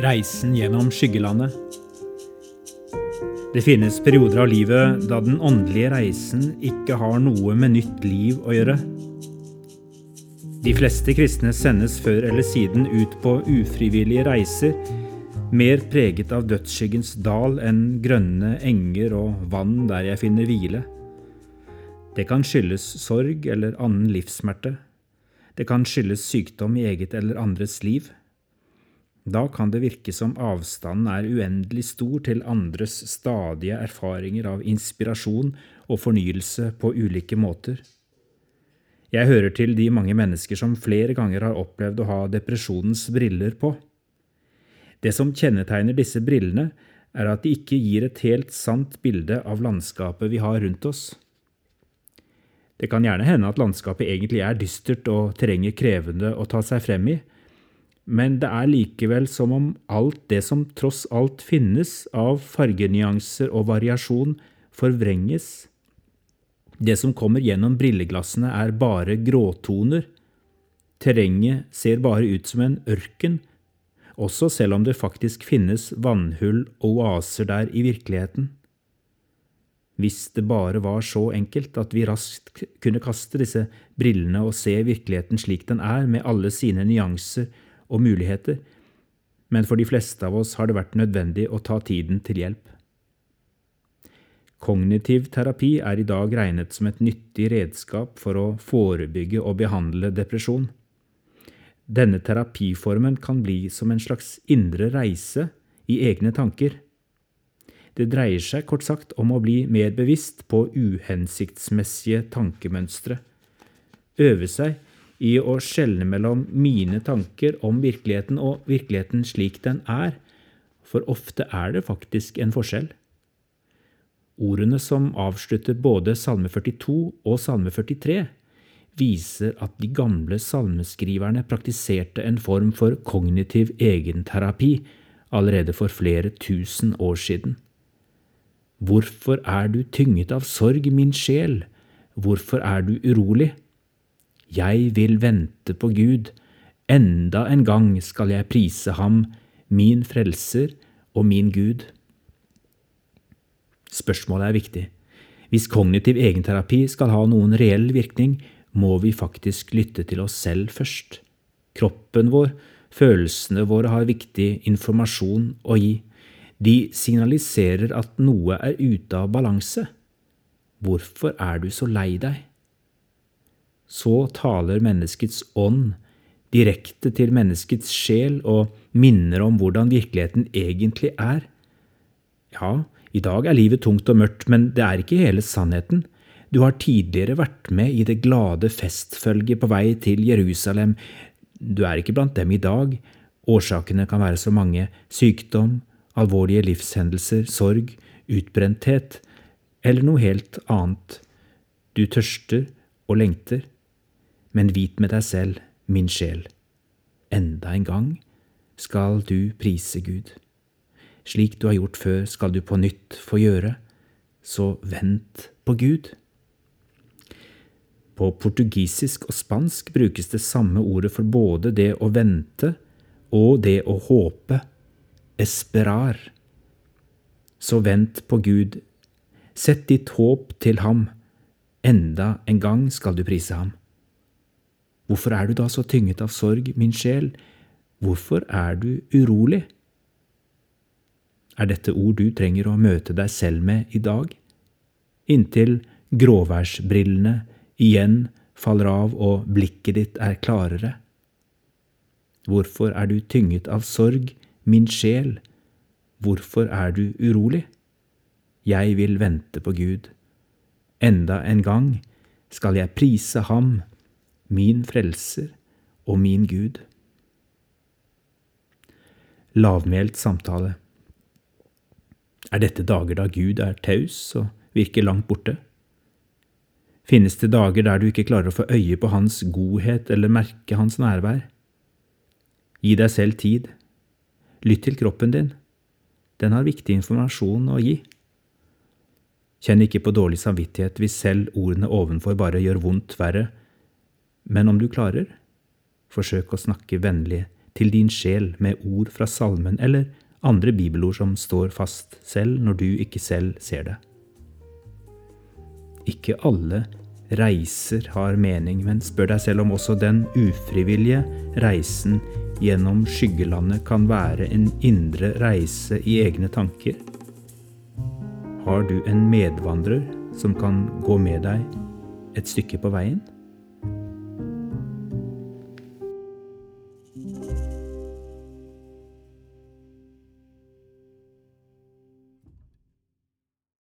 Reisen gjennom skyggelandet. Det finnes perioder av livet da den åndelige reisen ikke har noe med nytt liv å gjøre. De fleste kristne sendes før eller siden ut på ufrivillige reiser, mer preget av dødsskyggens dal enn grønne enger og vann der jeg finner hvile. Det kan skyldes sorg eller annen livssmerte. Det kan skyldes sykdom i eget eller andres liv. Da kan det virke som avstanden er uendelig stor til andres stadige erfaringer av inspirasjon og fornyelse på ulike måter. Jeg hører til de mange mennesker som flere ganger har opplevd å ha depresjonens briller på. Det som kjennetegner disse brillene, er at de ikke gir et helt sant bilde av landskapet vi har rundt oss. Det kan gjerne hende at landskapet egentlig er dystert og terrenget krevende å ta seg frem i, men det er likevel som om alt det som tross alt finnes av fargenyanser og variasjon, forvrenges. Det som kommer gjennom brilleglassene, er bare gråtoner. Terrenget ser bare ut som en ørken, også selv om det faktisk finnes vannhull og oaser der i virkeligheten. Hvis det bare var så enkelt at vi raskt kunne kaste disse brillene og se virkeligheten slik den er, med alle sine nyanser og muligheter, men for de fleste av oss har det vært nødvendig å ta tiden til hjelp. Kognitiv terapi er i dag regnet som et nyttig redskap for å forebygge og behandle depresjon. Denne terapiformen kan bli som en slags indre reise i egne tanker. Det dreier seg kort sagt om å bli mer bevisst på uhensiktsmessige tankemønstre, øve seg i å skjelne mellom mine tanker om virkeligheten og virkeligheten slik den er, for ofte er det faktisk en forskjell. Ordene som avslutter både Salme 42 og Salme 43, viser at de gamle salmeskriverne praktiserte en form for kognitiv egenterapi allerede for flere tusen år siden. Hvorfor er du tynget av sorg, min sjel? Hvorfor er du urolig? Jeg vil vente på Gud, enda en gang skal jeg prise ham, min frelser og min Gud. Spørsmålet er viktig. Hvis kognitiv egenterapi skal ha noen reell virkning, må vi faktisk lytte til oss selv først. Kroppen vår, følelsene våre har viktig informasjon å gi. De signaliserer at noe er ute av balanse. Hvorfor er du så lei deg? så taler menneskets ånd direkte til menneskets sjel og minner om hvordan virkeligheten egentlig er. Ja, i dag er livet tungt og mørkt, men det er ikke hele sannheten. Du har tidligere vært med i det glade festfølget på vei til Jerusalem. Du er ikke blant dem i dag. Årsakene kan være så mange – sykdom, alvorlige livshendelser, sorg, utbrenthet eller noe helt annet. Du tørster og lengter men vit med deg selv, min sjel, enda en gang skal du prise Gud. Slik du har gjort før, skal du på nytt få gjøre, så vent på Gud. På portugisisk og spansk brukes det samme ordet for både det å vente og det å håpe, esperar. Så vent på Gud, sett ditt håp til ham, enda en gang skal du prise ham. Hvorfor er du da så tynget av sorg, min sjel? Hvorfor er du urolig? Er dette ord du trenger å møte deg selv med i dag? Inntil gråværsbrillene igjen faller av og blikket ditt er klarere. Hvorfor er du tynget av sorg, min sjel? Hvorfor er du urolig? Jeg vil vente på Gud. Enda en gang skal jeg prise Ham min frelser og min Gud. Lavmælt samtale. Er dette dager da Gud er taus og virker langt borte? Finnes det dager der du ikke klarer å få øye på Hans godhet eller merke Hans nærvær? Gi deg selv tid. Lytt til kroppen din. Den har viktig informasjon å gi. Kjenn ikke på dårlig samvittighet hvis selv ordene ovenfor bare gjør vondt verre men om du klarer, Forsøk å snakke vennlig til din sjel med ord fra salmen eller andre bibelord som står fast selv når du ikke selv ser det. Ikke alle reiser har mening, men spør deg selv om også den ufrivillige reisen gjennom skyggelandet kan være en indre reise i egne tanker. Har du en medvandrer som kan gå med deg et stykke på veien?